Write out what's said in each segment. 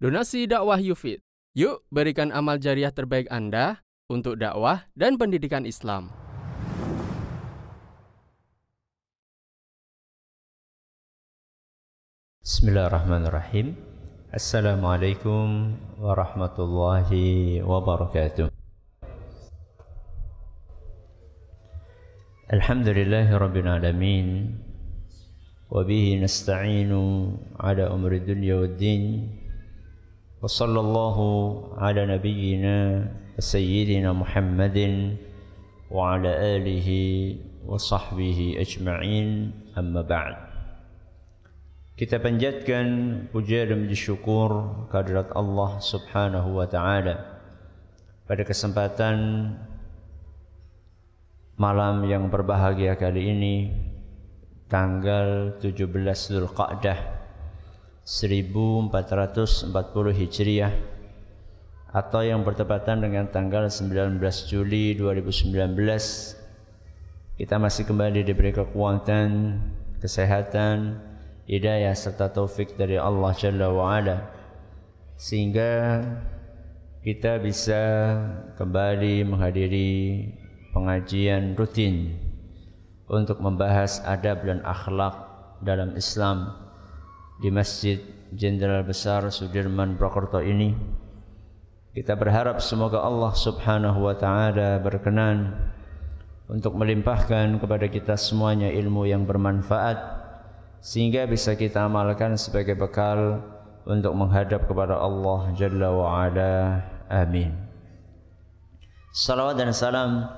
Donasi dakwah Yufid. Yuk berikan amal jariah terbaik Anda untuk dakwah dan pendidikan Islam. Bismillahirrahmanirrahim. Assalamualaikum warahmatullahi wabarakatuh. Alhamdulillahi rabbil alamin. Wa nasta'inu ala umri dunya wad din. وصلى الله على نبينا سيدنا محمد وعلى آله وصحبه أجمعين أما بعد Kita panjatkan puja dan puji syukur kehadirat Allah Subhanahu wa taala pada kesempatan malam yang berbahagia kali ini tanggal 17 Zulqa'dah 1440 Hijriah atau yang bertepatan dengan tanggal 19 Juli 2019 kita masih kembali diberi kekuatan, kesehatan, hidayah serta taufik dari Allah Jalla wa Ala sehingga kita bisa kembali menghadiri pengajian rutin untuk membahas adab dan akhlak dalam Islam di Masjid Jenderal Besar Sudirman Purwokerto ini. Kita berharap semoga Allah Subhanahu wa taala berkenan untuk melimpahkan kepada kita semuanya ilmu yang bermanfaat sehingga bisa kita amalkan sebagai bekal untuk menghadap kepada Allah Jalla wa Ala. Amin. Salawat dan salam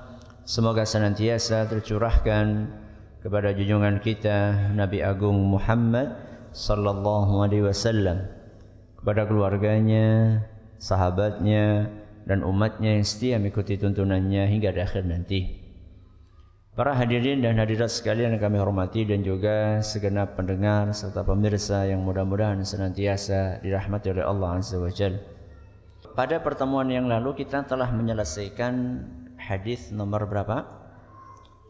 semoga senantiasa tercurahkan kepada junjungan kita Nabi Agung Muhammad sallallahu alaihi wasallam kepada keluarganya, sahabatnya dan umatnya yang setia mengikuti tuntunannya hingga di akhir nanti. Para hadirin dan hadirat sekalian yang kami hormati dan juga segenap pendengar serta pemirsa yang mudah-mudahan senantiasa dirahmati oleh Allah Azza wa Jalla. Pada pertemuan yang lalu kita telah menyelesaikan hadis nomor berapa?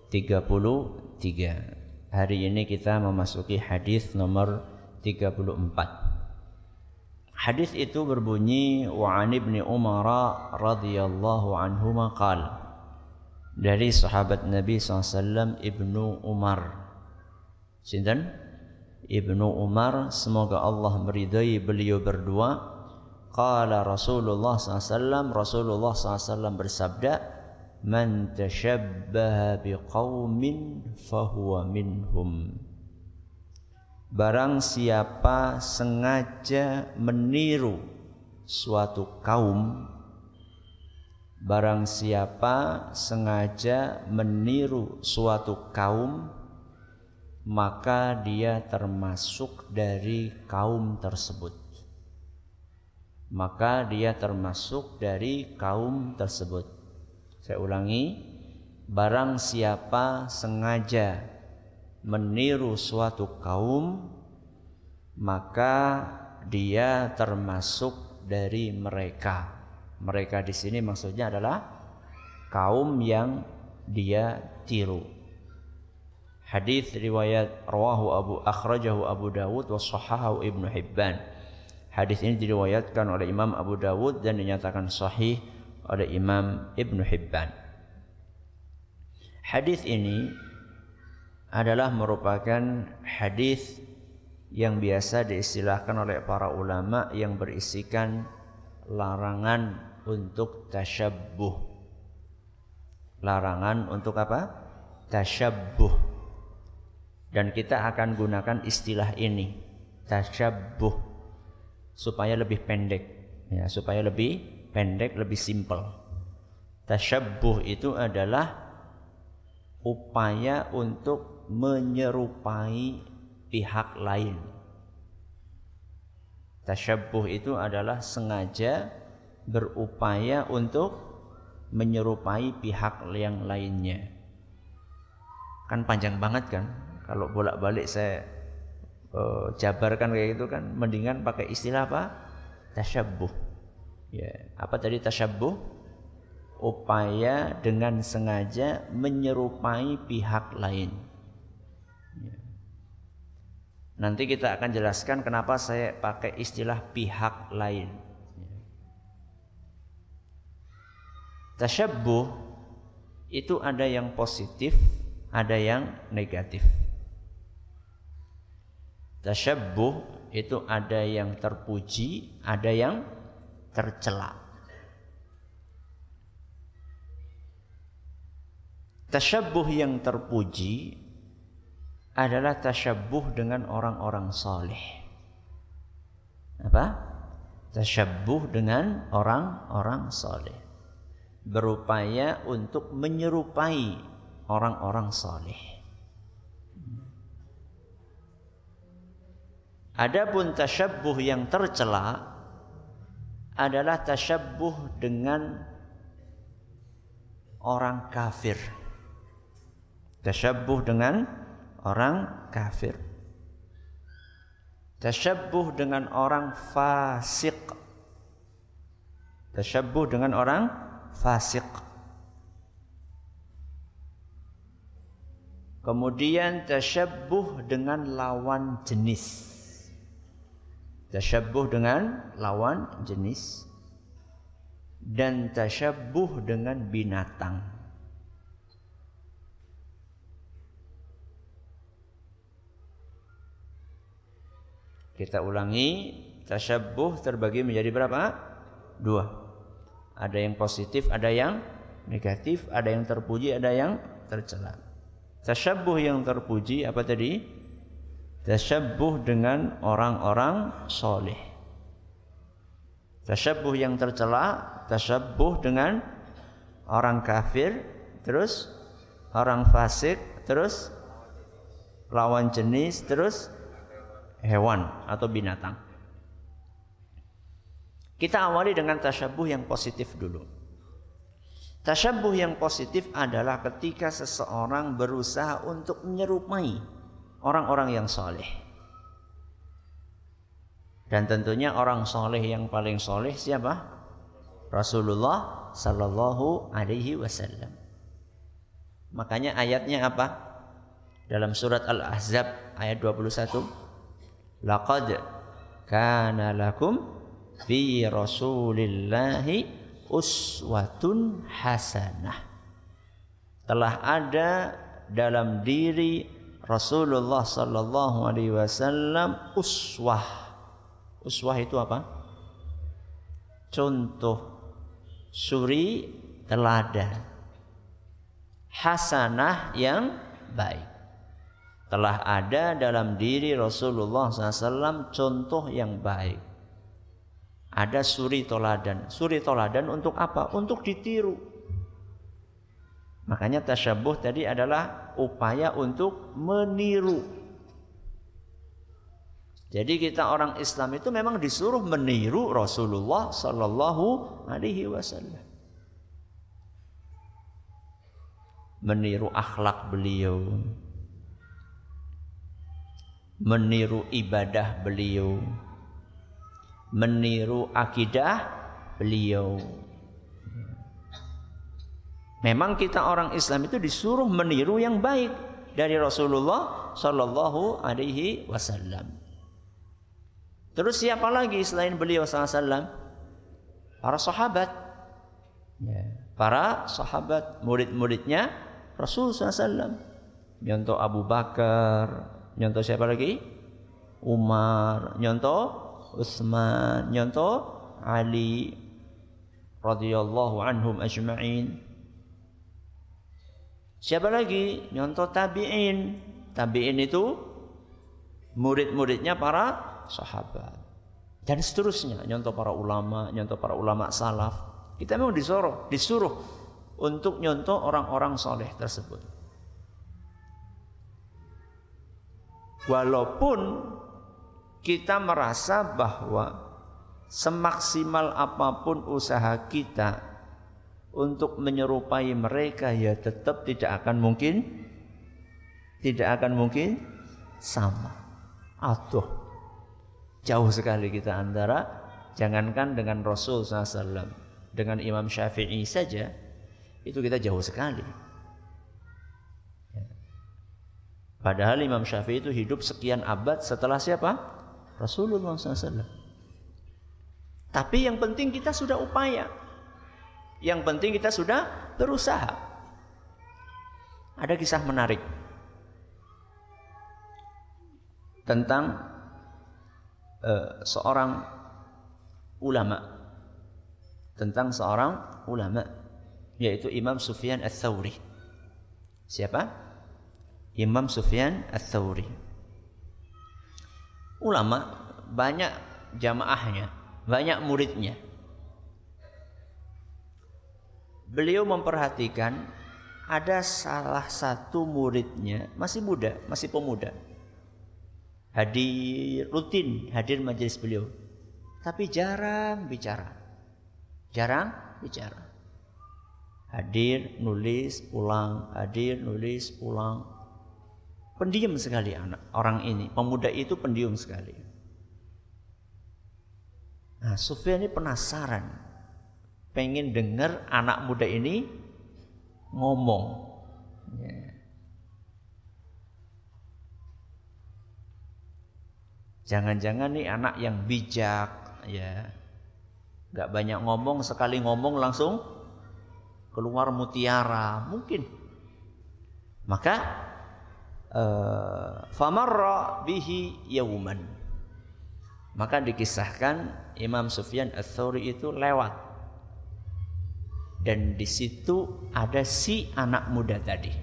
33. Hari ini kita memasuki hadis nomor 34. Hadis itu berbunyi wa an ibni Umar radhiyallahu anhu maqal dari sahabat Nabi SAW Ibnu Umar. Sinten? Ibnu Umar semoga Allah meridai beliau berdua. Qala Rasulullah SAW Rasulullah SAW bersabda Man tashabbaha biqaumin fahuwa minhum Barang siapa sengaja meniru suatu kaum Barang siapa sengaja meniru suatu kaum Maka dia termasuk dari kaum tersebut. Maka dia termasuk dari kaum tersebut. Saya ulangi Barang siapa sengaja meniru suatu kaum maka dia termasuk dari mereka. Mereka di sini maksudnya adalah kaum yang dia tiru. Hadis riwayat rawahu Abu akhrajahu Abu Dawud wa sahahahu Ibnu Hibban. Hadis ini diriwayatkan oleh Imam Abu Dawud dan dinyatakan sahih oleh Imam Ibnu Hibban. Hadis ini adalah merupakan hadis yang biasa diistilahkan oleh para ulama yang berisikan larangan untuk tasyabbuh. Larangan untuk apa? Tasyabbuh. Dan kita akan gunakan istilah ini, tasyabbuh supaya lebih pendek ya, supaya lebih pendek, lebih simpel. Tasyabbuh itu adalah upaya untuk menyerupai pihak lain. Tasyabbuh itu adalah sengaja berupaya untuk menyerupai pihak yang lainnya. Kan panjang banget kan? Kalau bolak-balik saya uh, jabarkan kayak gitu kan, mendingan pakai istilah apa? Tasyabbuh. Ya, apa tadi tasyabbuh? Upaya dengan sengaja menyerupai pihak lain. Nanti kita akan jelaskan kenapa saya pakai istilah pihak lain. Tasyabbuh itu ada yang positif, ada yang negatif. Tasyabbuh itu ada yang terpuji, ada yang tercela. Tasyabbuh yang terpuji adalah tasyabbuh dengan orang-orang saleh. Apa? Tasyabbuh dengan orang-orang saleh. Berupaya untuk menyerupai orang-orang saleh. Adapun tasyabbuh yang tercela adalah tasyabbuh dengan orang kafir. Tasyabbuh dengan orang kafir. Tasyabbuh dengan orang fasik. Tasyabbuh dengan orang fasik. Kemudian tasyabbuh dengan lawan jenis. Tasyabbuh dengan lawan jenis dan tasyabbuh dengan binatang. Kita ulangi, tasyabbuh terbagi menjadi berapa? Dua. Ada yang positif, ada yang negatif, ada yang terpuji, ada yang tercela. Tasyabbuh yang terpuji apa tadi? Tasyabbuh dengan orang-orang soleh. Tasyabbuh yang tercela, tasyabbuh dengan orang kafir, terus orang fasik, terus lawan jenis, terus hewan atau binatang. Kita awali dengan tasyabuh yang positif dulu. Tasyabuh yang positif adalah ketika seseorang berusaha untuk menyerupai orang-orang yang soleh. Dan tentunya orang soleh yang paling soleh siapa? Rasulullah Sallallahu Alaihi Wasallam. Makanya ayatnya apa? Dalam surat Al-Ahzab ayat 21 laqad kana lakum fi rasulillahi uswatun hasanah. Telah ada dalam diri Rasulullah sallallahu alaihi wasallam uswah. Uswah itu apa? Contoh suri teladan. Hasanah yang baik telah ada dalam diri Rasulullah SAW contoh yang baik. Ada suri toladan. Suri toladan untuk apa? Untuk ditiru. Makanya tasyabuh tadi adalah upaya untuk meniru. Jadi kita orang Islam itu memang disuruh meniru Rasulullah Sallallahu Alaihi Wasallam. Meniru akhlak beliau, meniru ibadah beliau, meniru akidah beliau. Memang kita orang Islam itu disuruh meniru yang baik dari Rasulullah Shallallahu Alaihi Wasallam. Terus siapa lagi selain beliau SAW? Para sahabat. Ya. Para sahabat, murid-muridnya Rasul SAW. Contoh Abu Bakar, Nyontoh siapa lagi? Umar, nyontoh Utsman, nyontoh Ali radhiyallahu anhum ajma'in. Siapa lagi? Nyontoh tabi'in. Tabi'in itu murid-muridnya para sahabat. Dan seterusnya, nyontoh para ulama, nyontoh para ulama salaf. Kita memang disuruh, disuruh untuk nyontoh orang-orang soleh tersebut. Walaupun kita merasa bahwa semaksimal apa pun usaha kita untuk menyerupai mereka ya tetap tidak akan mungkin tidak akan mungkin sama. Atau jauh sekali kita antara jangankan dengan Rasul SAW dengan Imam Syafi'i saja itu kita jauh sekali. Padahal Imam Syafi'i itu hidup sekian abad setelah siapa? Rasulullah SAW. Tapi yang penting kita sudah upaya. Yang penting kita sudah berusaha. Ada kisah menarik tentang uh, seorang ulama tentang seorang ulama yaitu Imam Sufyan Ats-Tsauri. Siapa? Imam Sufyan Ats-Tsauri. Ulama banyak jamaahnya, banyak muridnya. Beliau memperhatikan ada salah satu muridnya masih muda, masih pemuda. Hadir rutin hadir majelis beliau. Tapi jarang bicara. Jarang bicara. Hadir, nulis, pulang, hadir, nulis, pulang. Pendiam sekali anak orang ini, pemuda itu pendiam sekali. Nah, Sufyan ini penasaran, pengen dengar anak muda ini ngomong. Ya. Jangan-jangan nih anak yang bijak, ya, nggak banyak ngomong, sekali ngomong langsung keluar mutiara, mungkin. Maka uh, famarra bihi yauman. Maka dikisahkan Imam Sufyan Ats-Tsauri itu lewat. Dan di situ ada si anak muda tadi.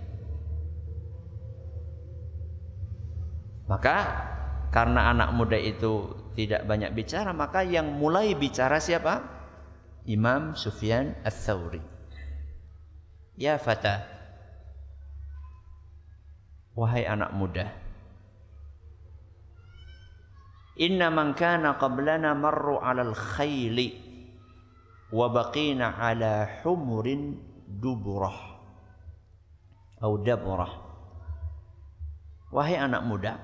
Maka karena anak muda itu tidak banyak bicara, maka yang mulai bicara siapa? Imam Sufyan Ats-Tsauri. Ya fata. Wahai anak muda. Inna man kana qablana marru 'alal khayli wa baqina 'ala humurin duburah atau daburah. Wahai anak muda,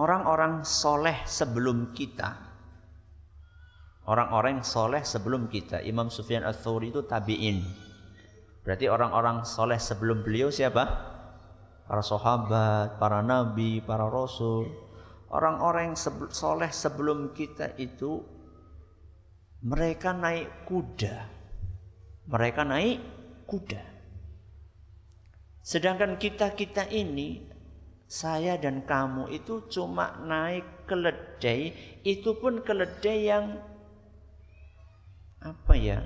orang-orang soleh sebelum kita. Orang-orang soleh sebelum kita. Imam Sufyan al-Thawri itu tabi'in. Berarti orang-orang soleh sebelum beliau siapa? Para sahabat, para nabi, para rasul. Orang-orang soleh sebelum kita itu mereka naik kuda. Mereka naik kuda. Sedangkan kita-kita ini saya dan kamu itu cuma naik keledai, itu pun keledai yang apa ya?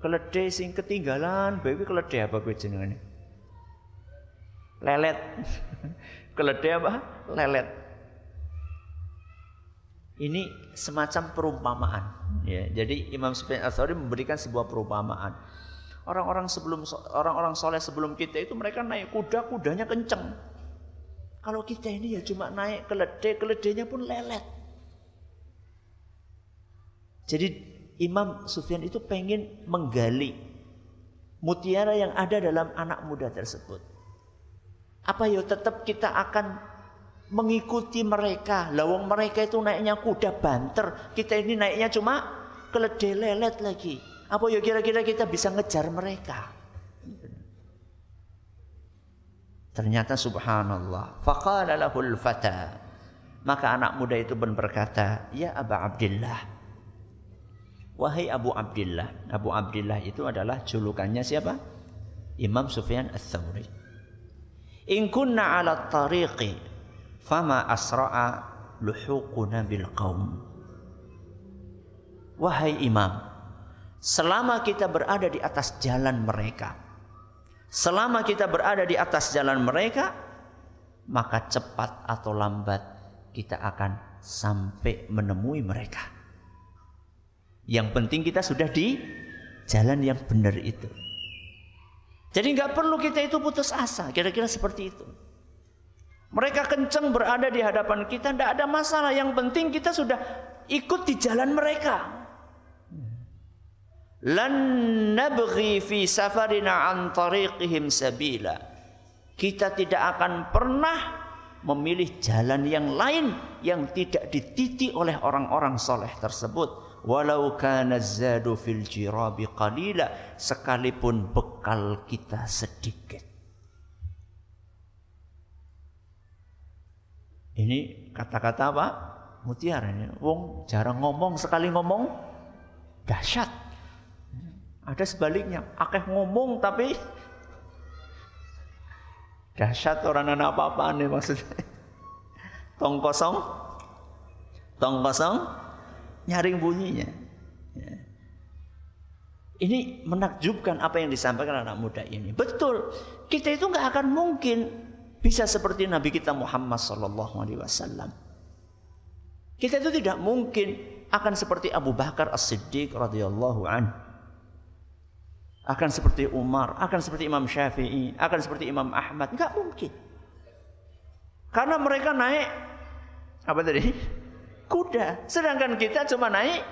Keledai sing ketinggalan, baby keledai apa gue jenengane? Lelet. keledai apa? Lelet. Ini semacam perumpamaan. Ya, jadi Imam Sufyan memberikan sebuah perumpamaan. Orang-orang sebelum orang-orang soleh sebelum kita itu mereka naik kuda, kudanya kenceng. Kalau kita ini ya cuma naik keledai, keledainya pun lelet. Jadi Imam Sufyan itu pengen menggali mutiara yang ada dalam anak muda tersebut. Apa ya tetap kita akan mengikuti mereka. Lawang mereka itu naiknya kuda banter, kita ini naiknya cuma keledai lelet lagi. Apa ya kira-kira kita bisa ngejar mereka? Ternyata subhanallah. Faqala lahul fata. Maka anak muda itu pun berkata, "Ya Aba Abdullah." Wahai Abu Abdullah. Abu Abdullah itu adalah julukannya siapa? Imam Sufyan Ats-Tsauri. In kunna 'ala tariqi fama asra'a luhuquna bil qaum. Wahai Imam, Selama kita berada di atas jalan mereka, selama kita berada di atas jalan mereka, maka cepat atau lambat kita akan sampai menemui mereka. Yang penting kita sudah di jalan yang benar itu. Jadi nggak perlu kita itu putus asa, kira-kira seperti itu. Mereka kenceng berada di hadapan kita, tidak ada masalah. Yang penting kita sudah ikut di jalan mereka lan nabghi fi safarina an tariqihim sabila kita tidak akan pernah memilih jalan yang lain yang tidak dititi oleh orang-orang soleh tersebut walau kana zadu fil jirabi qalila sekalipun bekal kita sedikit. Ini kata-kata apa? Mutiara ini. Wong jarang ngomong sekali ngomong dahsyat. Ada sebaliknya. Akeh ngomong tapi dahsyat orang anak apa-apaan nih maksudnya? Tong kosong? Tong kosong? Nyaring bunyinya. Ya. Ini menakjubkan apa yang disampaikan anak muda ini. Betul, kita itu nggak akan mungkin bisa seperti Nabi kita Muhammad Sallallahu Alaihi Wasallam. Kita itu tidak mungkin akan seperti Abu Bakar As-Siddiq radhiyallahu an. Akan seperti Umar, akan seperti Imam Syafi'i, akan seperti Imam Ahmad, enggak mungkin. Karena mereka naik apa tadi? Kuda. Sedangkan kita cuma naik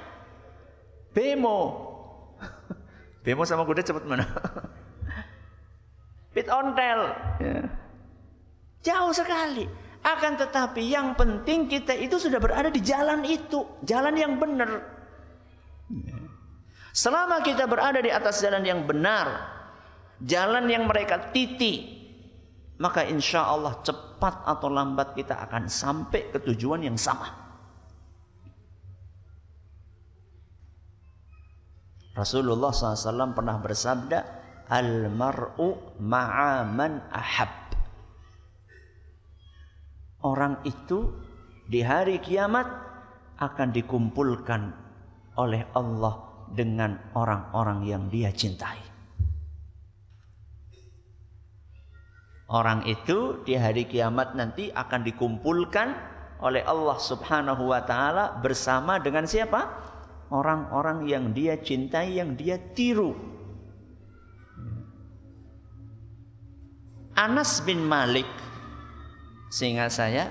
bemo. bemo sama kuda cepat mana? Pit ontel. Ya. Jauh sekali. Akan tetapi yang penting kita itu sudah berada di jalan itu, jalan yang benar. Selama kita berada di atas jalan yang benar, jalan yang mereka titi, maka insya Allah cepat atau lambat kita akan sampai ke tujuan yang sama. Rasulullah SAW pernah bersabda, Al-mar'u ma'aman ahab orang itu di hari kiamat akan dikumpulkan oleh Allah dengan orang-orang yang dia cintai. Orang itu di hari kiamat nanti akan dikumpulkan oleh Allah Subhanahu wa taala bersama dengan siapa? Orang-orang yang dia cintai, yang dia tiru. Anas bin Malik sehingga saya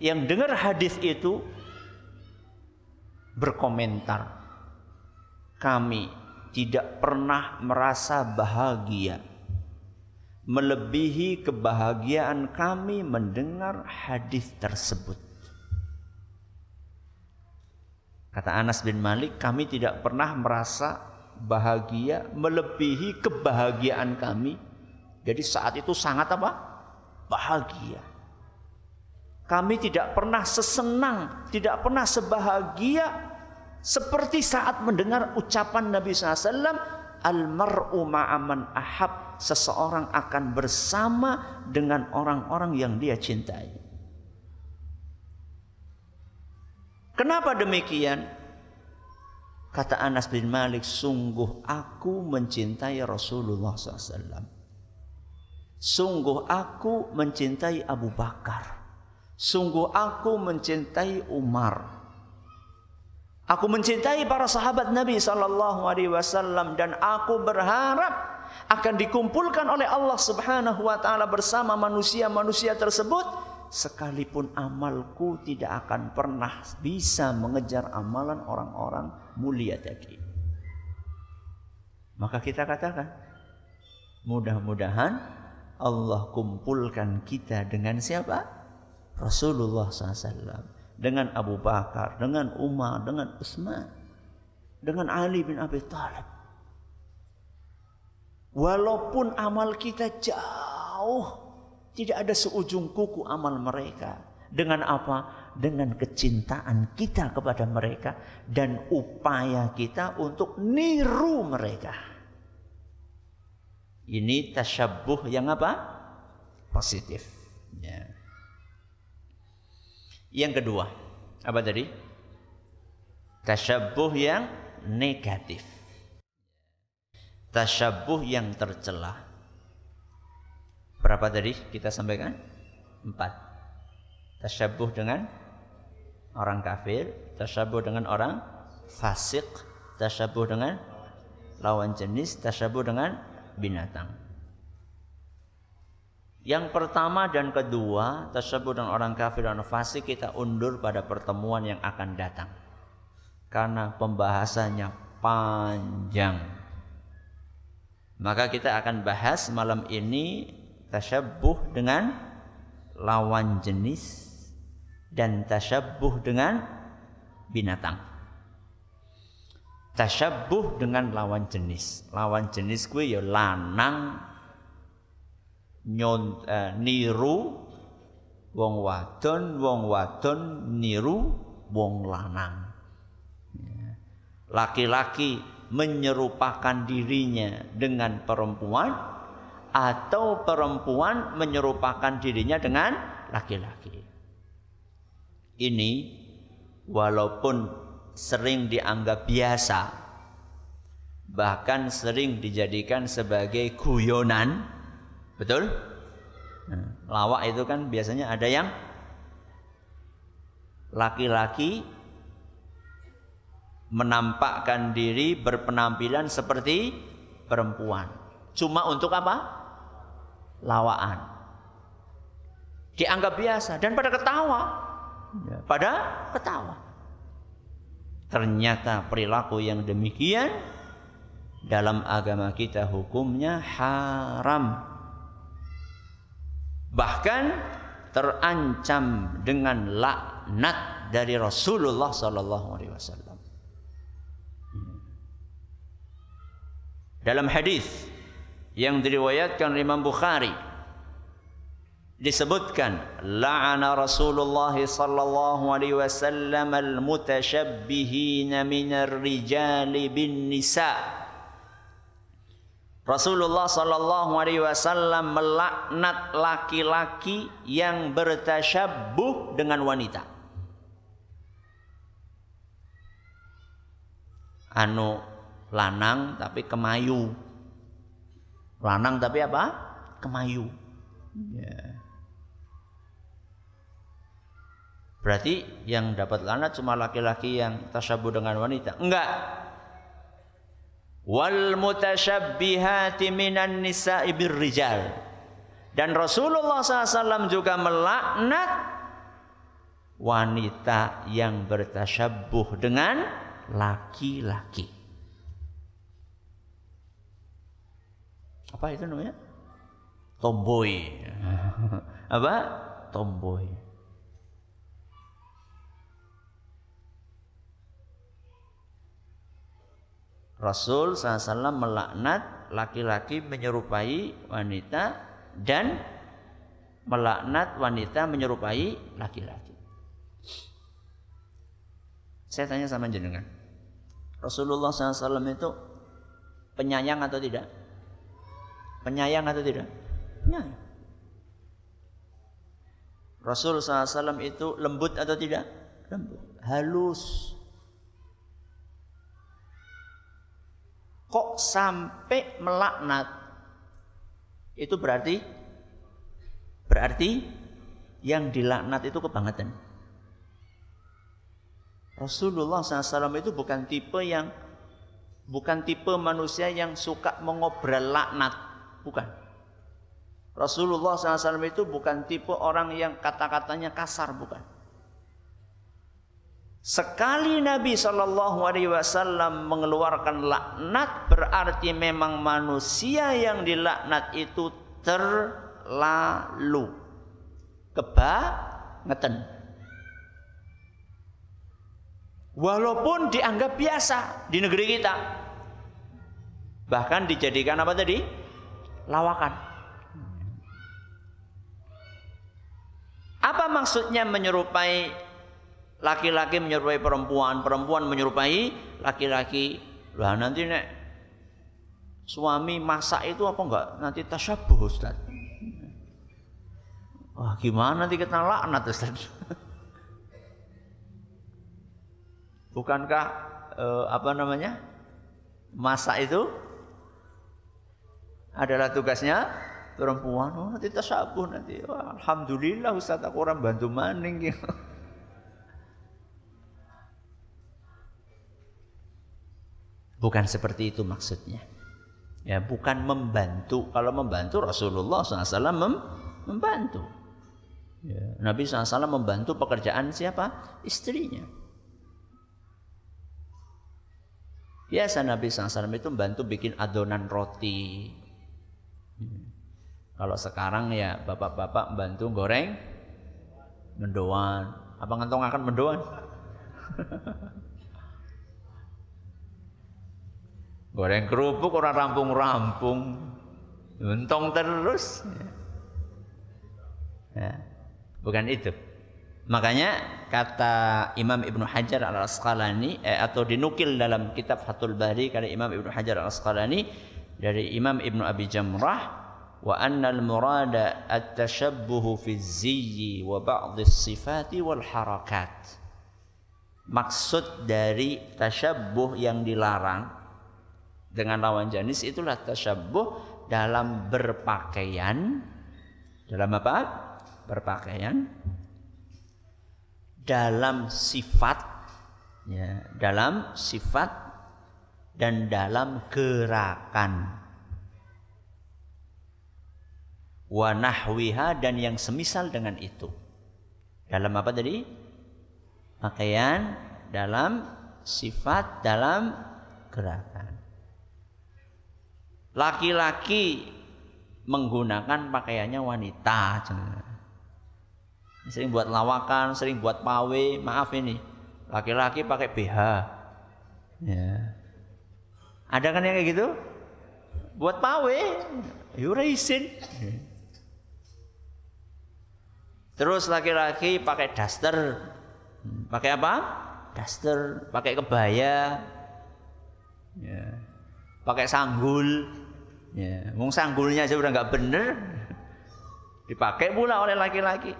yang dengar hadis itu berkomentar. Kami tidak pernah merasa bahagia melebihi kebahagiaan kami mendengar hadis tersebut. Kata Anas bin Malik, kami tidak pernah merasa bahagia melebihi kebahagiaan kami. Jadi saat itu sangat apa? Bahagia. Kami tidak pernah sesenang, tidak pernah sebahagia seperti saat mendengar ucapan Nabi SAW, Almaru ma'aman ahab, seseorang akan bersama dengan orang-orang yang dia cintai. Kenapa demikian? Kata Anas bin Malik, sungguh aku mencintai Rasulullah SAW. Sungguh aku mencintai Abu Bakar. Sungguh aku mencintai Umar. Aku mencintai para sahabat Nabi sallallahu alaihi wasallam dan aku berharap akan dikumpulkan oleh Allah Subhanahu wa taala bersama manusia-manusia tersebut sekalipun amalku tidak akan pernah bisa mengejar amalan orang-orang mulia tadi. Maka kita katakan mudah-mudahan Allah kumpulkan kita dengan siapa? Rasulullah SAW dengan Abu Bakar, dengan Umar, dengan Utsman, dengan Ali bin Abi Thalib. Walaupun amal kita jauh, tidak ada seujung kuku amal mereka. Dengan apa? Dengan kecintaan kita kepada mereka dan upaya kita untuk niru mereka. Ini tasyabuh yang apa? Positif. Ya. Yang kedua, apa tadi? Tasyabuh yang negatif. Tasyabuh yang tercela. Berapa tadi kita sampaikan? Empat. Tasyabuh dengan orang kafir, tasyabuh dengan orang fasik, tasyabuh dengan lawan jenis, tasyabuh dengan binatang. Yang pertama dan kedua, tersebut dengan orang kafir dan fasik kita undur pada pertemuan yang akan datang. Karena pembahasannya panjang. Maka kita akan bahas malam ini tasyabuh dengan lawan jenis dan tasyabuh dengan binatang. Tasyabuh dengan lawan jenis. Lawan jenis gue ya lanang nyon, eh, niru wong wadon wong wadon niru wong lanang ya. laki-laki menyerupakan dirinya dengan perempuan atau perempuan menyerupakan dirinya dengan laki-laki ini walaupun sering dianggap biasa bahkan sering dijadikan sebagai guyonan betul Nah, lawak itu kan biasanya ada yang laki-laki menampakkan diri berpenampilan seperti perempuan. Cuma untuk apa? Lawaan. Dianggap biasa dan pada ketawa. Ya, pada ketawa. Ternyata perilaku yang demikian dalam agama kita hukumnya haram bahkan terancam dengan laknat dari Rasulullah sallallahu alaihi wasallam. Dalam hadis yang diriwayatkan Imam Bukhari disebutkan la'ana Rasulullah sallallahu alaihi wasallam al-mutashabbihin minar rijali bin nisa' Rasulullah Sallallahu Alaihi Wasallam melaknat laki-laki yang bertasyabuh dengan wanita. Anu lanang tapi kemayu. Lanang tapi apa? Kemayu. Ya. Berarti yang dapat lanat cuma laki-laki yang tasyabuh dengan wanita. Enggak wal mutasyabbihati minan nisa'i birrijal dan Rasulullah SAW juga melaknat wanita yang bertasyabuh dengan laki-laki. Apa itu namanya? Tomboy. Apa? Tomboy. Rasul SAW melaknat laki-laki menyerupai wanita dan melaknat wanita menyerupai laki-laki. Saya tanya sama jenengan. Rasulullah SAW itu penyayang atau tidak? Penyayang atau tidak? Penyayang. Rasul SAW itu lembut atau tidak? Lembut. Halus. kok sampai melaknat itu berarti berarti yang dilaknat itu kebangetan Rasulullah SAW itu bukan tipe yang bukan tipe manusia yang suka mengobrol laknat bukan Rasulullah SAW itu bukan tipe orang yang kata-katanya kasar bukan Sekali Nabi Shallallahu Alaihi Wasallam mengeluarkan laknat berarti memang manusia yang dilaknat itu terlalu kebangetan. Walaupun dianggap biasa di negeri kita, bahkan dijadikan apa tadi? Lawakan. Apa maksudnya menyerupai laki-laki menyerupai perempuan, perempuan menyerupai laki-laki. Lah nanti nek suami masak itu apa enggak nanti tasyabuh Ustaz. Wah, gimana nanti kita laknat Ustaz? Bukankah eh, apa namanya? Masak itu adalah tugasnya perempuan. Oh, nanti tasyabuh nanti. Wah, alhamdulillah Ustaz aku orang bantu maning gitu. Bukan seperti itu maksudnya. Ya, bukan membantu. Kalau membantu Rasulullah SAW mem membantu. Ya. Nabi SAW membantu pekerjaan siapa? Istrinya. Biasa Nabi SAW itu membantu bikin adonan roti. Kalau sekarang ya bapak-bapak membantu goreng mendoan. Apa ngantong akan mendoan? Goreng kerupuk orang rampung-rampung. Untung terus. Ya. Bukan itu. Makanya kata Imam Ibnu Hajar Al Asqalani eh, atau dinukil dalam kitab Fathul Bari kata Imam Ibnu Hajar Al Asqalani dari Imam Ibnu Abi Jamrah wa anna al murada at tashabbuh fi ziyyi wa ba'd. Maksud dari tasyabbuh yang dilarang dengan lawan jenis itulah tasyabbuh dalam berpakaian dalam apa? Berpakaian dalam sifat ya, dalam sifat dan dalam gerakan wa nahwiha dan yang semisal dengan itu dalam apa tadi pakaian dalam sifat dalam gerakan laki-laki menggunakan pakaiannya wanita sering buat lawakan, sering buat pawe. Maaf ini, laki-laki pakai BH. Ya. Ada kan yang kayak gitu? Buat pawe, yura izin. Terus laki-laki pakai daster. Pakai apa? Daster, pakai kebaya. Ya. Pakai sanggul. Ya, mung sanggulnya aja udah nggak bener. Dipakai pula oleh laki-laki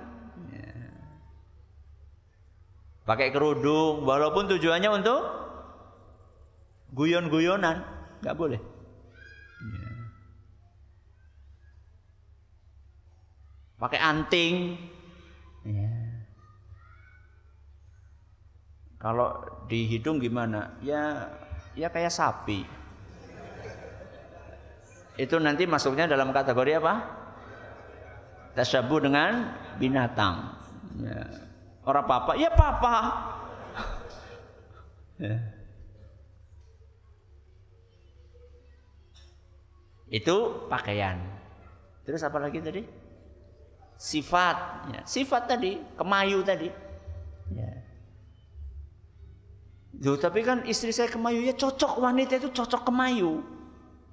pakai kerudung walaupun tujuannya untuk guyon-guyonan nggak boleh ya. pakai anting ya. kalau di hidung gimana ya ya kayak sapi itu nanti masuknya dalam kategori apa tasyabuh dengan binatang ya. Orang papa, ya papa. Ya. Itu pakaian. Terus apa lagi tadi? Sifat. Ya. Sifat tadi, kemayu tadi. Ya. Duh, tapi kan istri saya kemayu ya cocok wanita itu cocok kemayu.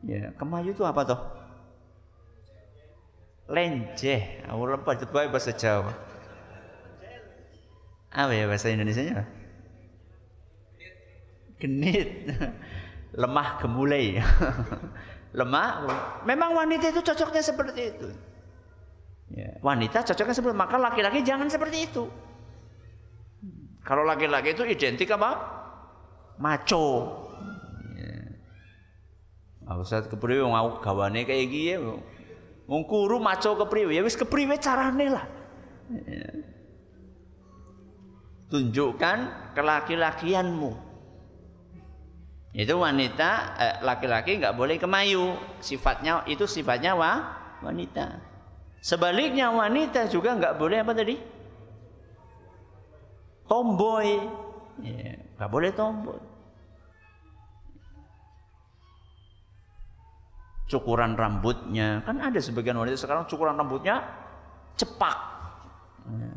Ya, kemayu itu apa toh? Lenjeh. Aku lupa bahasa Jawa apa ya bahasa Indonesia nya genit lemah gemulai lemah memang wanita itu cocoknya seperti itu ya. wanita cocoknya seperti maka laki-laki jangan seperti itu. Kalau laki-laki itu identik apa? Maco. Ya. Aku saat kepriwe mau gawane kayak gini wong kuru maco kepriwe. Ya wis kepriwe carane lah. Ya. Tunjukkan kelaki-lakianmu. Itu wanita eh, laki-laki nggak boleh kemayu. Sifatnya itu sifatnya wa, wanita sebaliknya wanita juga nggak boleh apa tadi tomboy ya, nggak boleh tomboy cukuran rambutnya kan ada sebagian wanita sekarang cukuran rambutnya cepak ya.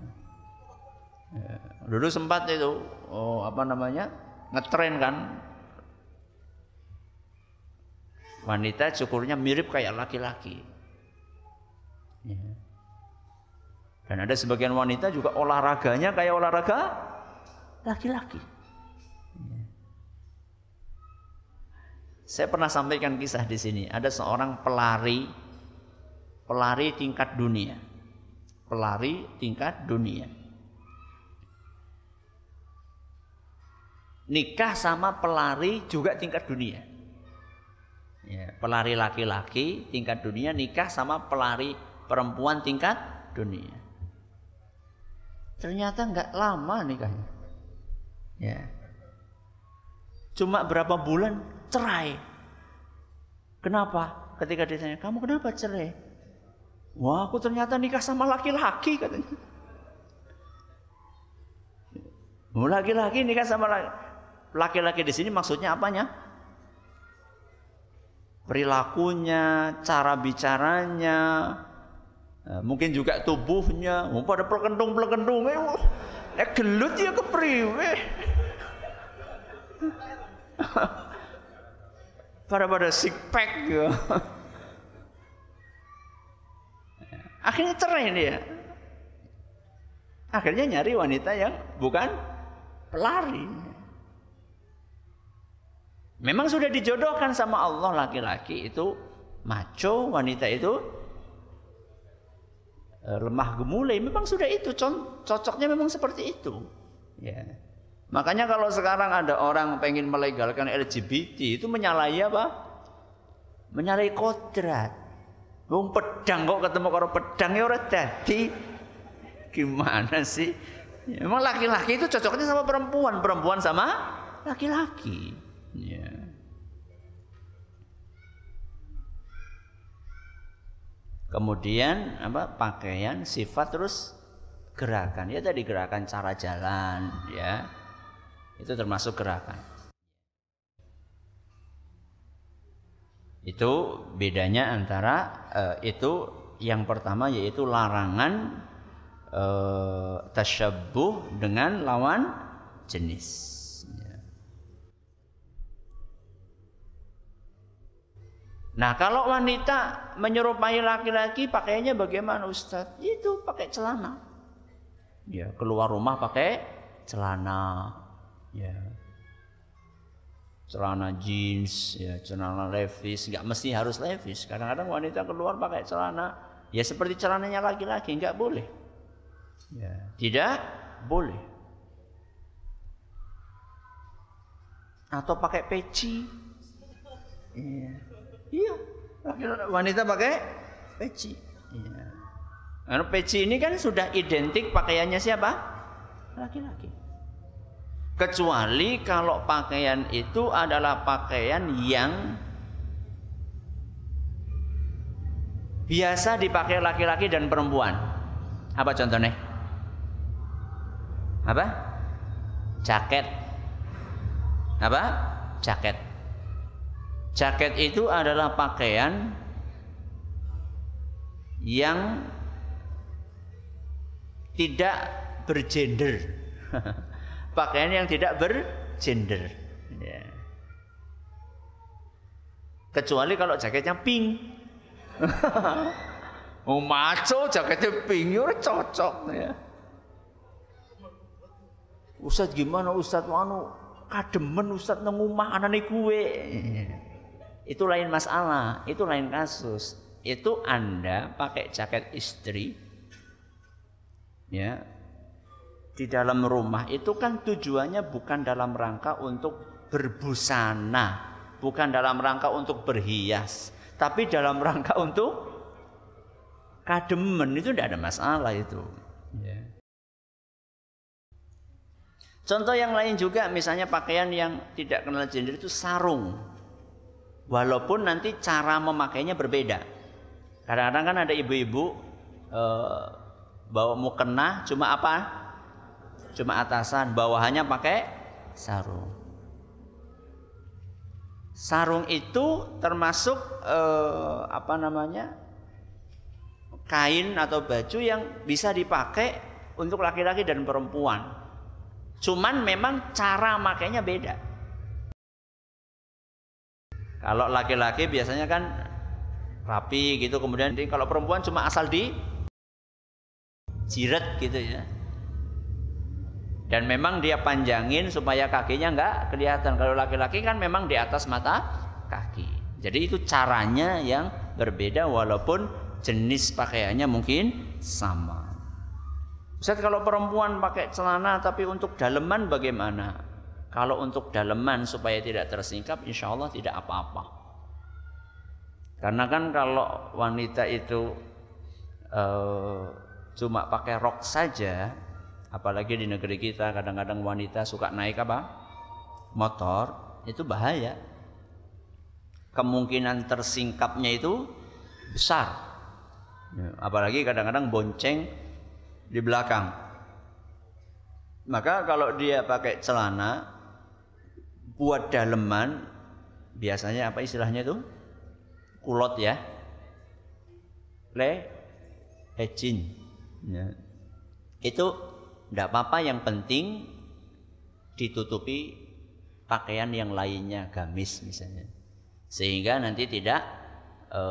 Ya. Dulu sempat itu oh apa namanya? ngetren kan. Wanita cukurnya mirip kayak laki-laki. Ya. Dan ada sebagian wanita juga olahraganya kayak olahraga laki-laki. Ya. Saya pernah sampaikan kisah di sini. Ada seorang pelari, pelari tingkat dunia, pelari tingkat dunia. nikah sama pelari juga tingkat dunia. Ya, pelari laki-laki tingkat dunia nikah sama pelari perempuan tingkat dunia. Ternyata nggak lama nikahnya. Ya. Cuma berapa bulan cerai. Kenapa? Ketika ditanya, kamu kenapa cerai? Wah, aku ternyata nikah sama laki-laki katanya. Laki-laki nikah sama laki laki-laki di sini maksudnya apanya? Perilakunya, cara bicaranya, mungkin juga tubuhnya. Mau pada pelekendung-pelekendung, eh, eh gelut ya kepriwe. pada pada six pack gitu. Akhirnya cerai dia. Akhirnya nyari wanita yang bukan pelari. Memang sudah dijodohkan sama Allah laki-laki itu maco, wanita itu eh, lemah gemulai. Memang sudah itu cocoknya memang seperti itu. Ya. Makanya kalau sekarang ada orang pengen melegalkan LGBT itu menyalahi apa? Menyalahi kodrat. Wong pedang kok ketemu karo pedang ya ora Gimana sih? Emang laki-laki itu cocoknya sama perempuan, perempuan sama laki-laki. Ya. Kemudian apa pakaian, sifat terus gerakan. Ya tadi gerakan cara jalan, ya. Itu termasuk gerakan. Itu bedanya antara uh, itu yang pertama yaitu larangan uh, tasyabbuh dengan lawan jenis. Nah kalau wanita menyerupai laki-laki pakainya bagaimana Ustadz? Itu pakai celana. Ya keluar rumah pakai celana. Ya celana jeans, ya celana levis, nggak mesti harus levis. Kadang-kadang wanita keluar pakai celana, ya seperti celananya laki-laki, nggak boleh. Ya. Tidak boleh. Atau pakai peci. Iya. Iya. Wanita pakai peci. Iya. Karena peci ini kan sudah identik pakaiannya siapa? Laki-laki. Kecuali kalau pakaian itu adalah pakaian yang biasa dipakai laki-laki dan perempuan. Apa contohnya? apa? Jaket. Apa? Jaket. Jaket itu adalah pakaian yang tidak bergender. pakaian yang tidak bergender. Ya. Kecuali kalau jaketnya pink. oh maco jaketnya pink ya cocok ya. Ustaz gimana Ustaz anu kademen Ustaz nang omah anane kue. Itu lain masalah, itu lain kasus. Itu Anda pakai jaket istri ya. Di dalam rumah itu kan tujuannya bukan dalam rangka untuk berbusana, bukan dalam rangka untuk berhias, tapi dalam rangka untuk kademen itu tidak ada masalah itu. Ya. Contoh yang lain juga misalnya pakaian yang tidak kenal gender itu sarung. Walaupun nanti cara memakainya berbeda. Kadang-kadang kan ada ibu-ibu e, bawa mukena cuma apa? Cuma atasan, bawahannya pakai sarung. Sarung itu termasuk e, apa namanya? kain atau baju yang bisa dipakai untuk laki-laki dan perempuan. Cuman memang cara makainya beda. Kalau laki-laki biasanya kan rapi gitu, kemudian kalau perempuan cuma asal di jiret gitu ya. Dan memang dia panjangin supaya kakinya nggak kelihatan. Kalau laki-laki kan memang di atas mata kaki. Jadi itu caranya yang berbeda walaupun jenis pakaiannya mungkin sama. Ustaz kalau perempuan pakai celana tapi untuk daleman bagaimana? Kalau untuk daleman supaya tidak tersingkap insya Allah tidak apa-apa. Karena kan kalau wanita itu uh, cuma pakai rok saja, apalagi di negeri kita kadang-kadang wanita suka naik apa? Motor, itu bahaya. Kemungkinan tersingkapnya itu besar. Ya, apalagi kadang-kadang bonceng di belakang. Maka kalau dia pakai celana buat daleman biasanya apa istilahnya itu? Kulot ya. Le ecin. Ya. Itu tidak apa-apa yang penting ditutupi pakaian yang lainnya gamis misalnya sehingga nanti tidak e,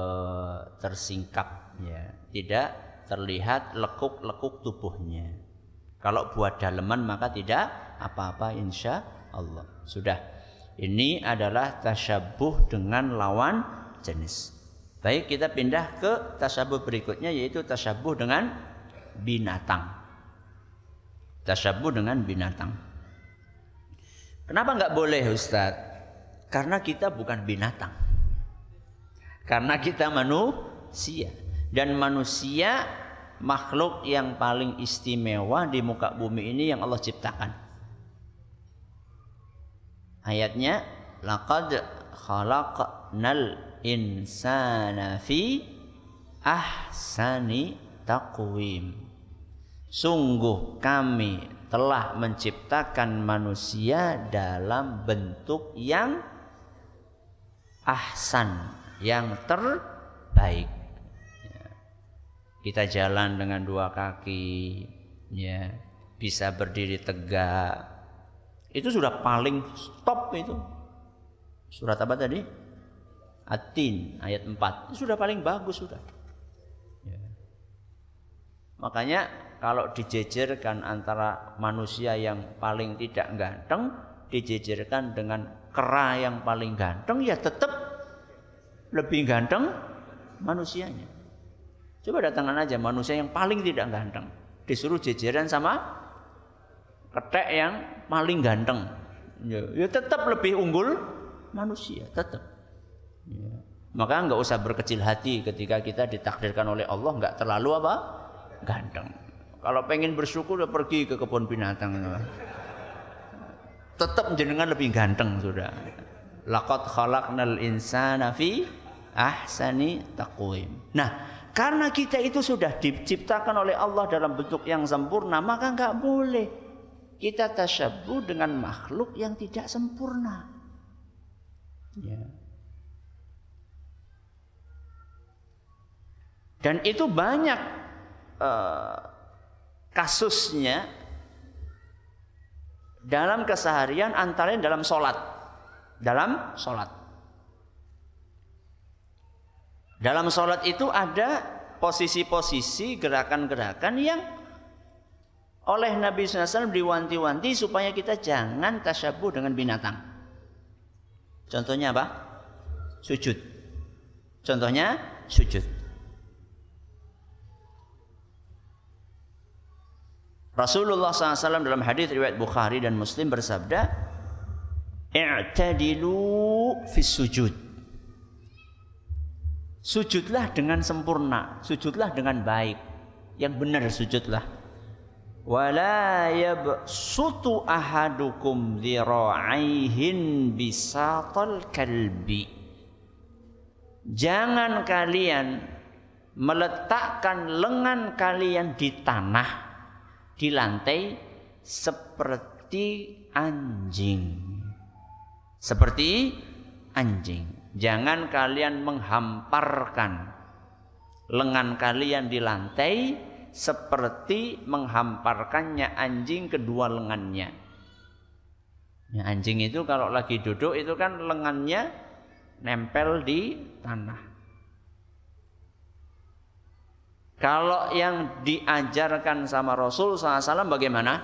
tersingkap ya tidak terlihat lekuk-lekuk tubuhnya. Kalau buat daleman maka tidak apa-apa insya Allah. Sudah. Ini adalah tasyabuh dengan lawan jenis. Baik, kita pindah ke tasyabuh berikutnya yaitu tasyabuh dengan binatang. Tasyabuh dengan binatang. Kenapa nggak boleh Ustaz? Karena kita bukan binatang. Karena kita manusia. Dan manusia makhluk yang paling istimewa di muka bumi ini yang Allah ciptakan. Ayatnya laqad khalaqnal insana fi ahsani taqwim. Sungguh kami telah menciptakan manusia dalam bentuk yang ahsan, yang terbaik. Kita jalan dengan dua kaki ya. Bisa berdiri tegak itu sudah paling top itu. Surat apa tadi? Atin ayat 4 itu sudah paling bagus sudah. Ya. makanya kalau dijejerkan antara manusia yang paling tidak ganteng dijejerkan dengan kera yang paling ganteng ya tetap lebih ganteng manusianya. Coba datangkan aja manusia yang paling tidak ganteng. Disuruh jejeran sama ketek yang paling ganteng. Ya, ya tetap lebih unggul manusia, tetap. Ya. Maka nggak usah berkecil hati ketika kita ditakdirkan oleh Allah nggak terlalu apa ganteng. Kalau pengen bersyukur ya pergi ke kebun binatang. Tetap jenengan lebih ganteng sudah. Laqad khalaqnal insana fi ahsani taqwim. Nah, karena kita itu sudah diciptakan oleh Allah dalam bentuk yang sempurna, maka nggak boleh kita tasyabuh dengan makhluk yang tidak sempurna. Ya. Dan itu banyak uh, kasusnya dalam keseharian antara dalam sholat. Dalam sholat. Dalam sholat itu ada posisi-posisi gerakan-gerakan yang oleh Nabi SAW diwanti-wanti supaya kita jangan tasyabuh dengan binatang. Contohnya apa? Sujud. Contohnya sujud. Rasulullah SAW dalam hadis riwayat Bukhari dan Muslim bersabda, "I'tadilu fis sujud." Sujudlah dengan sempurna, sujudlah dengan baik. Yang benar sujudlah. Wala yabsutu ahadukum dhira'aihin bisatal kalbi. Jangan kalian meletakkan lengan kalian di tanah, di lantai seperti anjing. Seperti anjing. Jangan kalian menghamparkan lengan kalian di lantai seperti menghamparkannya anjing kedua lengannya. Ya, anjing itu kalau lagi duduk itu kan lengannya nempel di tanah. Kalau yang diajarkan sama Rasul SAW bagaimana?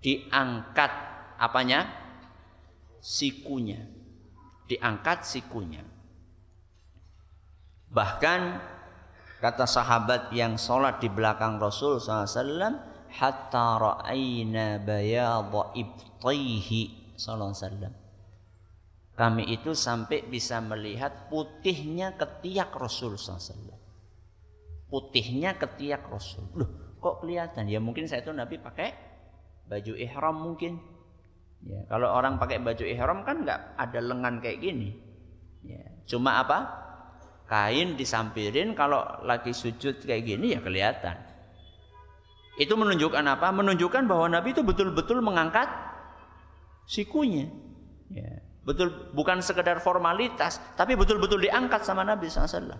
Diangkat apanya? Sikunya diangkat sikunya. Bahkan kata sahabat yang sholat di belakang Rasul SAW, hatta ra'ayna bayadha ibtaihi SAW. Kami itu sampai bisa melihat putihnya ketiak Rasul SAW. Putihnya ketiak Rasul. Loh, kok kelihatan? Ya mungkin saya itu Nabi pakai baju ihram mungkin Ya, kalau orang pakai baju ihram kan nggak ada lengan kayak gini. Ya, cuma apa? Kain disampirin kalau lagi sujud kayak gini ya kelihatan. Itu menunjukkan apa? Menunjukkan bahwa Nabi itu betul-betul mengangkat sikunya. Ya, betul bukan sekedar formalitas, tapi betul-betul diangkat sama Nabi SAW.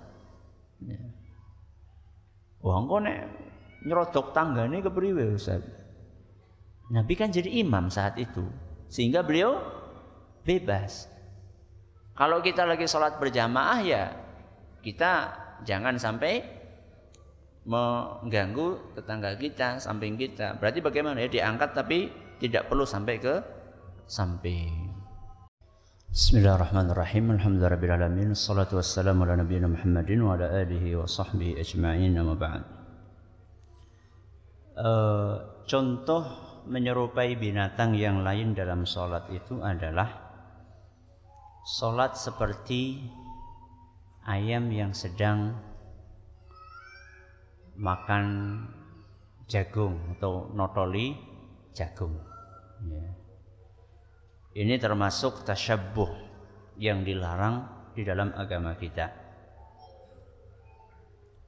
Ya. Wah, engkau nek nyerodok tanggane kepriwe Ustaz? Nabi kan jadi imam saat itu. Sehingga beliau bebas. Kalau kita lagi sholat berjamaah ya kita jangan sampai mengganggu tetangga kita, samping kita. Berarti bagaimana ya diangkat tapi tidak perlu sampai ke samping. Bismillahirrahmanirrahim. Alhamdulillahirabbil Wassalatu wassalamu ala nabiyina Muhammadin wa ala alihi wa sahbihi ajma'in. Amma ba'd. Uh, contoh menyerupai binatang yang lain dalam sholat itu adalah sholat seperti ayam yang sedang makan jagung atau notoli jagung. Ya. Ini termasuk tasyabuh yang dilarang di dalam agama kita.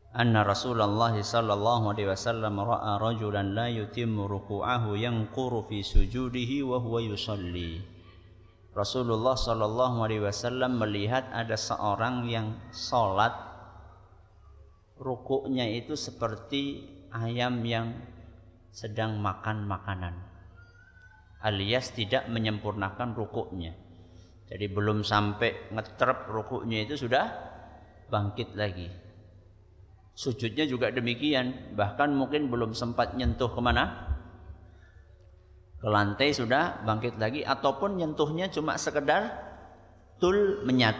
Anna Rasulullah sallallahu alaihi wasallam ra'a rajulan la yutimmu ruku'ahu yanquru fi sujudihi wa huwa yusalli. Rasulullah sallallahu alaihi wasallam melihat ada seorang yang salat rukuknya itu seperti ayam yang sedang makan makanan alias tidak menyempurnakan rukuknya. Jadi belum sampai ngetrep rukuknya itu sudah bangkit lagi. Sujudnya juga demikian bahkan mungkin belum sempat nyentuh ke mana ke lantai sudah bangkit lagi ataupun nyentuhnya cuma sekedar tul menyat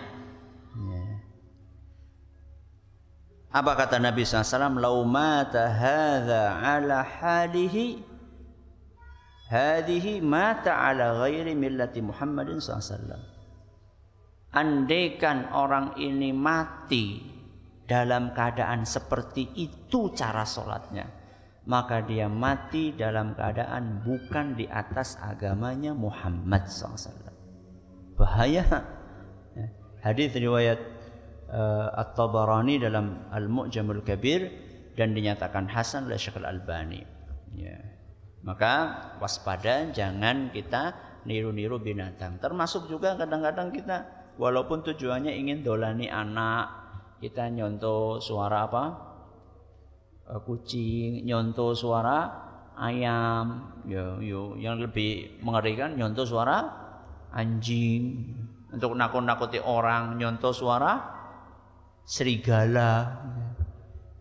Apa kata Nabi SAW? Lau mata hadha ala halihi hadihi mata ala ghairi millati Muhammadin SAW. Andaikan orang ini mati dalam keadaan seperti itu cara sholatnya. Maka dia mati dalam keadaan bukan di atas agamanya Muhammad SAW. Bahaya. Hadis riwayat uh, At-Tabarani dalam Al-Mu'jamul Kabir dan dinyatakan hasan oleh Syekh Al-Albani. Ya. Maka waspada jangan kita niru-niru binatang. Termasuk juga kadang-kadang kita walaupun tujuannya ingin dolani anak, kita nyontoh suara apa? Uh, kucing, nyontoh suara ayam, ya, yo, yang lebih mengerikan nyontoh suara anjing. Untuk nakut-nakuti orang, nyontoh suara serigala.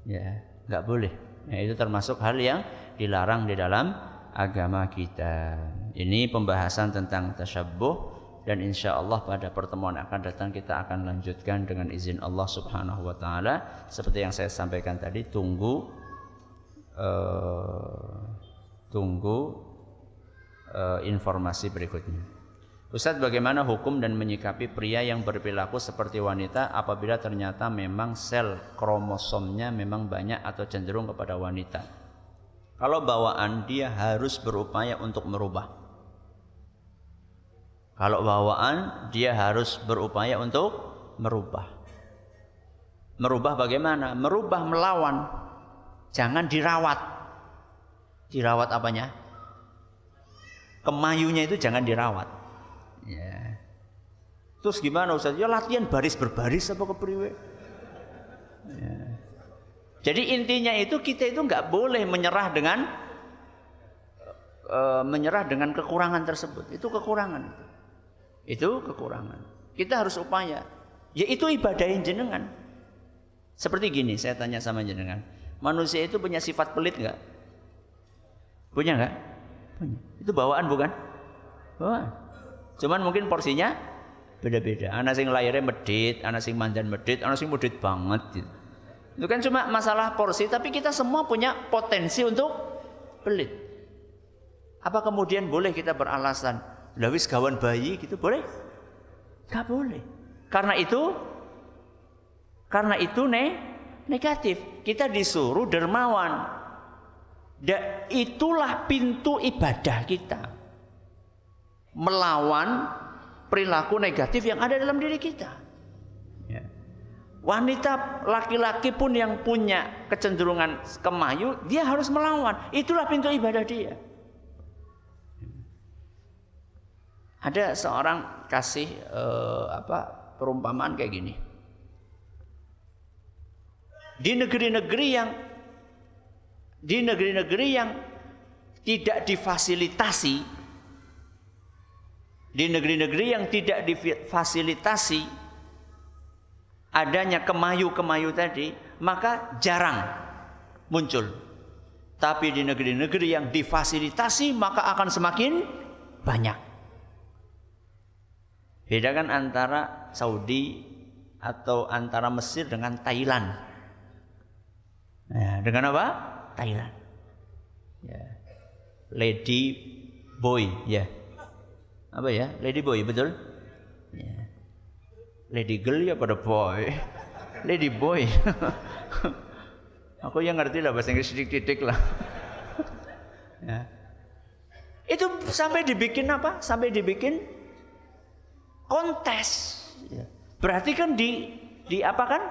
Ya nggak boleh. Nah, itu termasuk hal yang dilarang di dalam agama kita. Ini pembahasan tentang tasyabuh dan insya Allah pada pertemuan akan datang kita akan lanjutkan dengan izin Allah Subhanahu Wa Taala seperti yang saya sampaikan tadi tunggu uh, tunggu uh, informasi berikutnya. Ustadz bagaimana hukum dan menyikapi pria yang berperilaku seperti wanita apabila ternyata memang sel kromosomnya memang banyak atau cenderung kepada wanita. Kalau bawaan dia harus berupaya untuk merubah. Kalau bawaan dia harus berupaya untuk merubah. Merubah bagaimana? Merubah melawan. Jangan dirawat. Dirawat apanya? Kemayunya itu jangan dirawat Ya. Terus gimana Ustaz? Ya latihan baris berbaris apa kepriwe? Ya. Jadi intinya itu kita itu nggak boleh menyerah dengan uh, menyerah dengan kekurangan tersebut. Itu kekurangan. Itu kekurangan. Kita harus upaya. Ya itu ibadah yang jenengan. Seperti gini, saya tanya sama jenengan. Manusia itu punya sifat pelit nggak? Punya nggak? Punya. Itu bawaan bukan? Bawaan. Cuman mungkin porsinya beda-beda. Anak sing lahirnya medit, anak sing mandan medit, anak sing medit banget gitu. Itu kan cuma masalah porsi, tapi kita semua punya potensi untuk pelit. Apa kemudian boleh kita beralasan, lawis kawan bayi gitu boleh? Gak boleh. Karena itu, karena itu ne, negatif. Kita disuruh dermawan. Da, itulah pintu ibadah kita melawan perilaku negatif yang ada dalam diri kita. Ya. Wanita laki-laki pun yang punya kecenderungan kemayu, dia harus melawan. Itulah pintu ibadah dia. Ada seorang kasih eh, apa perumpamaan kayak gini. Di negeri-negeri yang di negeri-negeri yang tidak difasilitasi di negeri-negeri yang tidak difasilitasi adanya kemayu-kemayu tadi, maka jarang muncul. Tapi di negeri-negeri yang difasilitasi maka akan semakin banyak. Bedakan antara Saudi atau antara Mesir dengan Thailand. Ya, dengan apa? Thailand. Ya. Lady boy, ya. Apa ya? Lady boy, betul? Ya. Lady girl ya pada boy. Lady boy. Aku yang ngerti lah bahasa Inggris titik-titik lah. ya. Itu sampai dibikin apa? Sampai dibikin kontes. Ya. Berarti kan di di apa kan?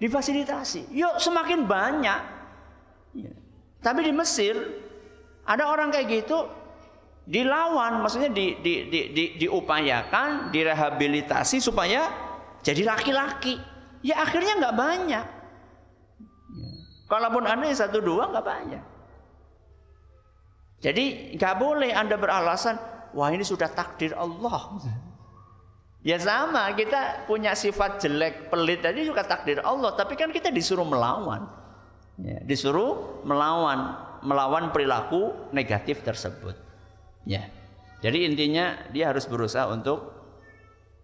Difasilitasi. Yuk semakin banyak. Ya. Tapi di Mesir ada orang kayak gitu dilawan, maksudnya di, di, di, di, diupayakan, direhabilitasi supaya jadi laki-laki. Ya akhirnya nggak banyak. Kalaupun anda satu dua nggak banyak. Jadi nggak boleh anda beralasan, wah ini sudah takdir Allah. Ya sama, kita punya sifat jelek, pelit tadi juga takdir Allah, tapi kan kita disuruh melawan. Ya, disuruh melawan, melawan perilaku negatif tersebut. Ya. Jadi intinya dia harus berusaha untuk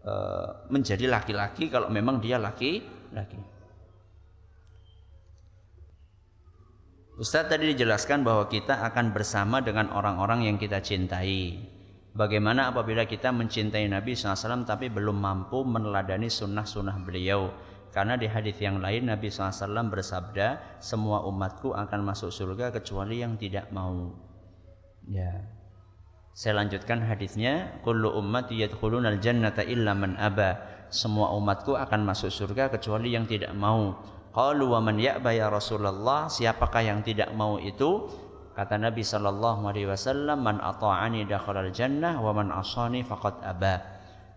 uh, menjadi laki-laki kalau memang dia laki-laki. Ustadz tadi dijelaskan bahwa kita akan bersama dengan orang-orang yang kita cintai. Bagaimana apabila kita mencintai Nabi SAW tapi belum mampu meneladani sunnah-sunnah beliau? Karena di hadis yang lain Nabi SAW bersabda, semua umatku akan masuk surga kecuali yang tidak mau. Ya. Saya lanjutkan hadisnya, kullu ummati yadkhulunal jannata illa man aba. Semua umatku akan masuk surga kecuali yang tidak mau. Qalu wa man ya Rasulullah, siapakah yang tidak mau itu? Kata Nabi sallallahu alaihi wasallam, man ata'ani dakhalal jannah wa man asani faqad aba.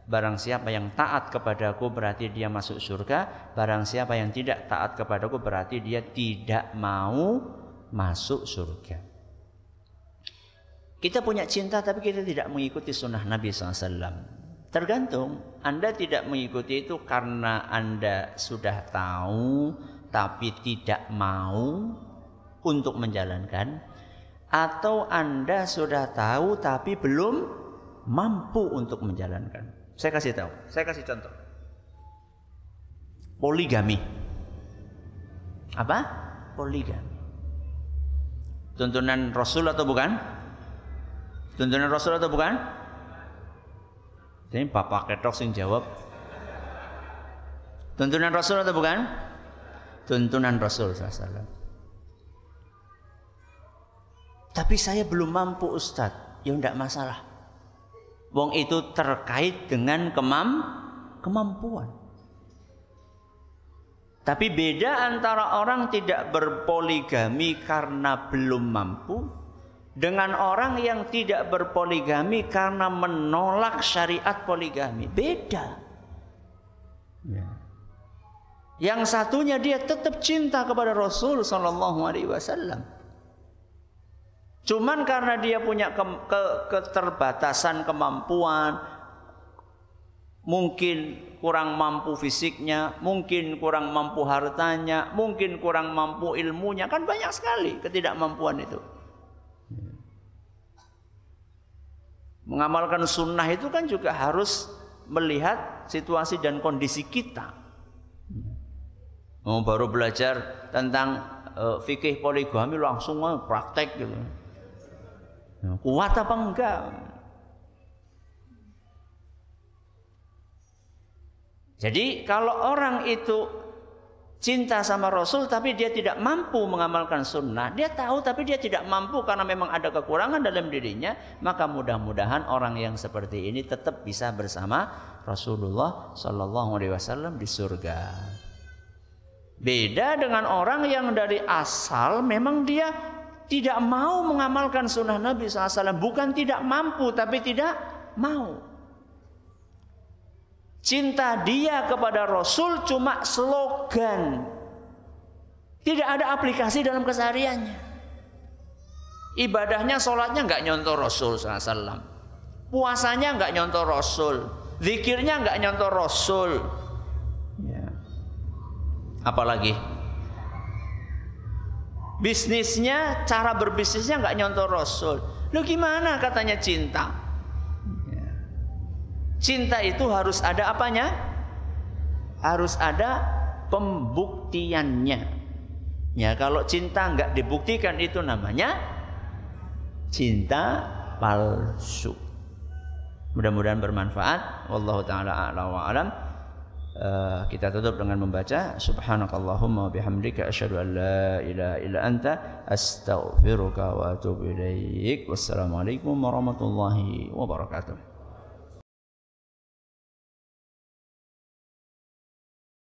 Barang siapa yang taat kepadaku berarti dia masuk surga, barang siapa yang tidak taat kepadaku berarti dia tidak mau masuk surga. Kita punya cinta tapi kita tidak mengikuti sunnah Nabi SAW. Tergantung, Anda tidak mengikuti itu karena Anda sudah tahu tapi tidak mau untuk menjalankan atau Anda sudah tahu tapi belum mampu untuk menjalankan. Saya kasih tahu, saya kasih contoh. Poligami. Apa? Poligami. Tuntunan Rasul atau bukan? Tuntunan Rasul atau bukan? Jadi bapak ketok sing jawab. Tuntunan Rasul atau bukan? Tuntunan Rasul SAW. Tapi saya belum mampu Ustadz. Ya enggak masalah. Wong itu terkait dengan kemam kemampuan. Tapi beda antara orang tidak berpoligami karena belum mampu dengan orang yang tidak berpoligami karena menolak syariat poligami. Beda. Ya. Yang satunya dia tetap cinta kepada Rasul Sallallahu Alaihi Wasallam. Cuman karena dia punya ke, ke, keterbatasan kemampuan, mungkin kurang mampu fisiknya, mungkin kurang mampu hartanya, mungkin kurang mampu ilmunya, kan banyak sekali ketidakmampuan itu. Mengamalkan sunnah itu kan juga harus melihat situasi dan kondisi kita. Oh, baru belajar tentang uh, fikih poligami langsung praktek gitu. Kuat apa enggak? Jadi kalau orang itu cinta sama Rasul tapi dia tidak mampu mengamalkan sunnah. Dia tahu tapi dia tidak mampu karena memang ada kekurangan dalam dirinya. Maka mudah-mudahan orang yang seperti ini tetap bisa bersama Rasulullah Shallallahu Alaihi Wasallam di surga. Beda dengan orang yang dari asal memang dia tidak mau mengamalkan sunnah Nabi SAW. Bukan tidak mampu tapi tidak mau. Cinta dia kepada Rasul cuma slogan. Tidak ada aplikasi dalam kesehariannya. Ibadahnya, sholatnya nggak nyontoh Rasul SAW. Puasanya nggak nyontoh Rasul. Zikirnya nggak nyontoh Rasul. Ya. Apalagi bisnisnya, cara berbisnisnya nggak nyontoh Rasul. Lu gimana katanya cinta? Cinta itu harus ada apanya? Harus ada pembuktiannya. Ya kalau cinta nggak dibuktikan itu namanya cinta palsu. Mudah-mudahan bermanfaat. Wallahu taala a'la wa alam. Uh, kita tutup dengan membaca subhanakallahumma bihamdika asyhadu an la ilaha illa anta astaghfiruka wa atubu ilaik. Wassalamualaikum warahmatullahi wabarakatuh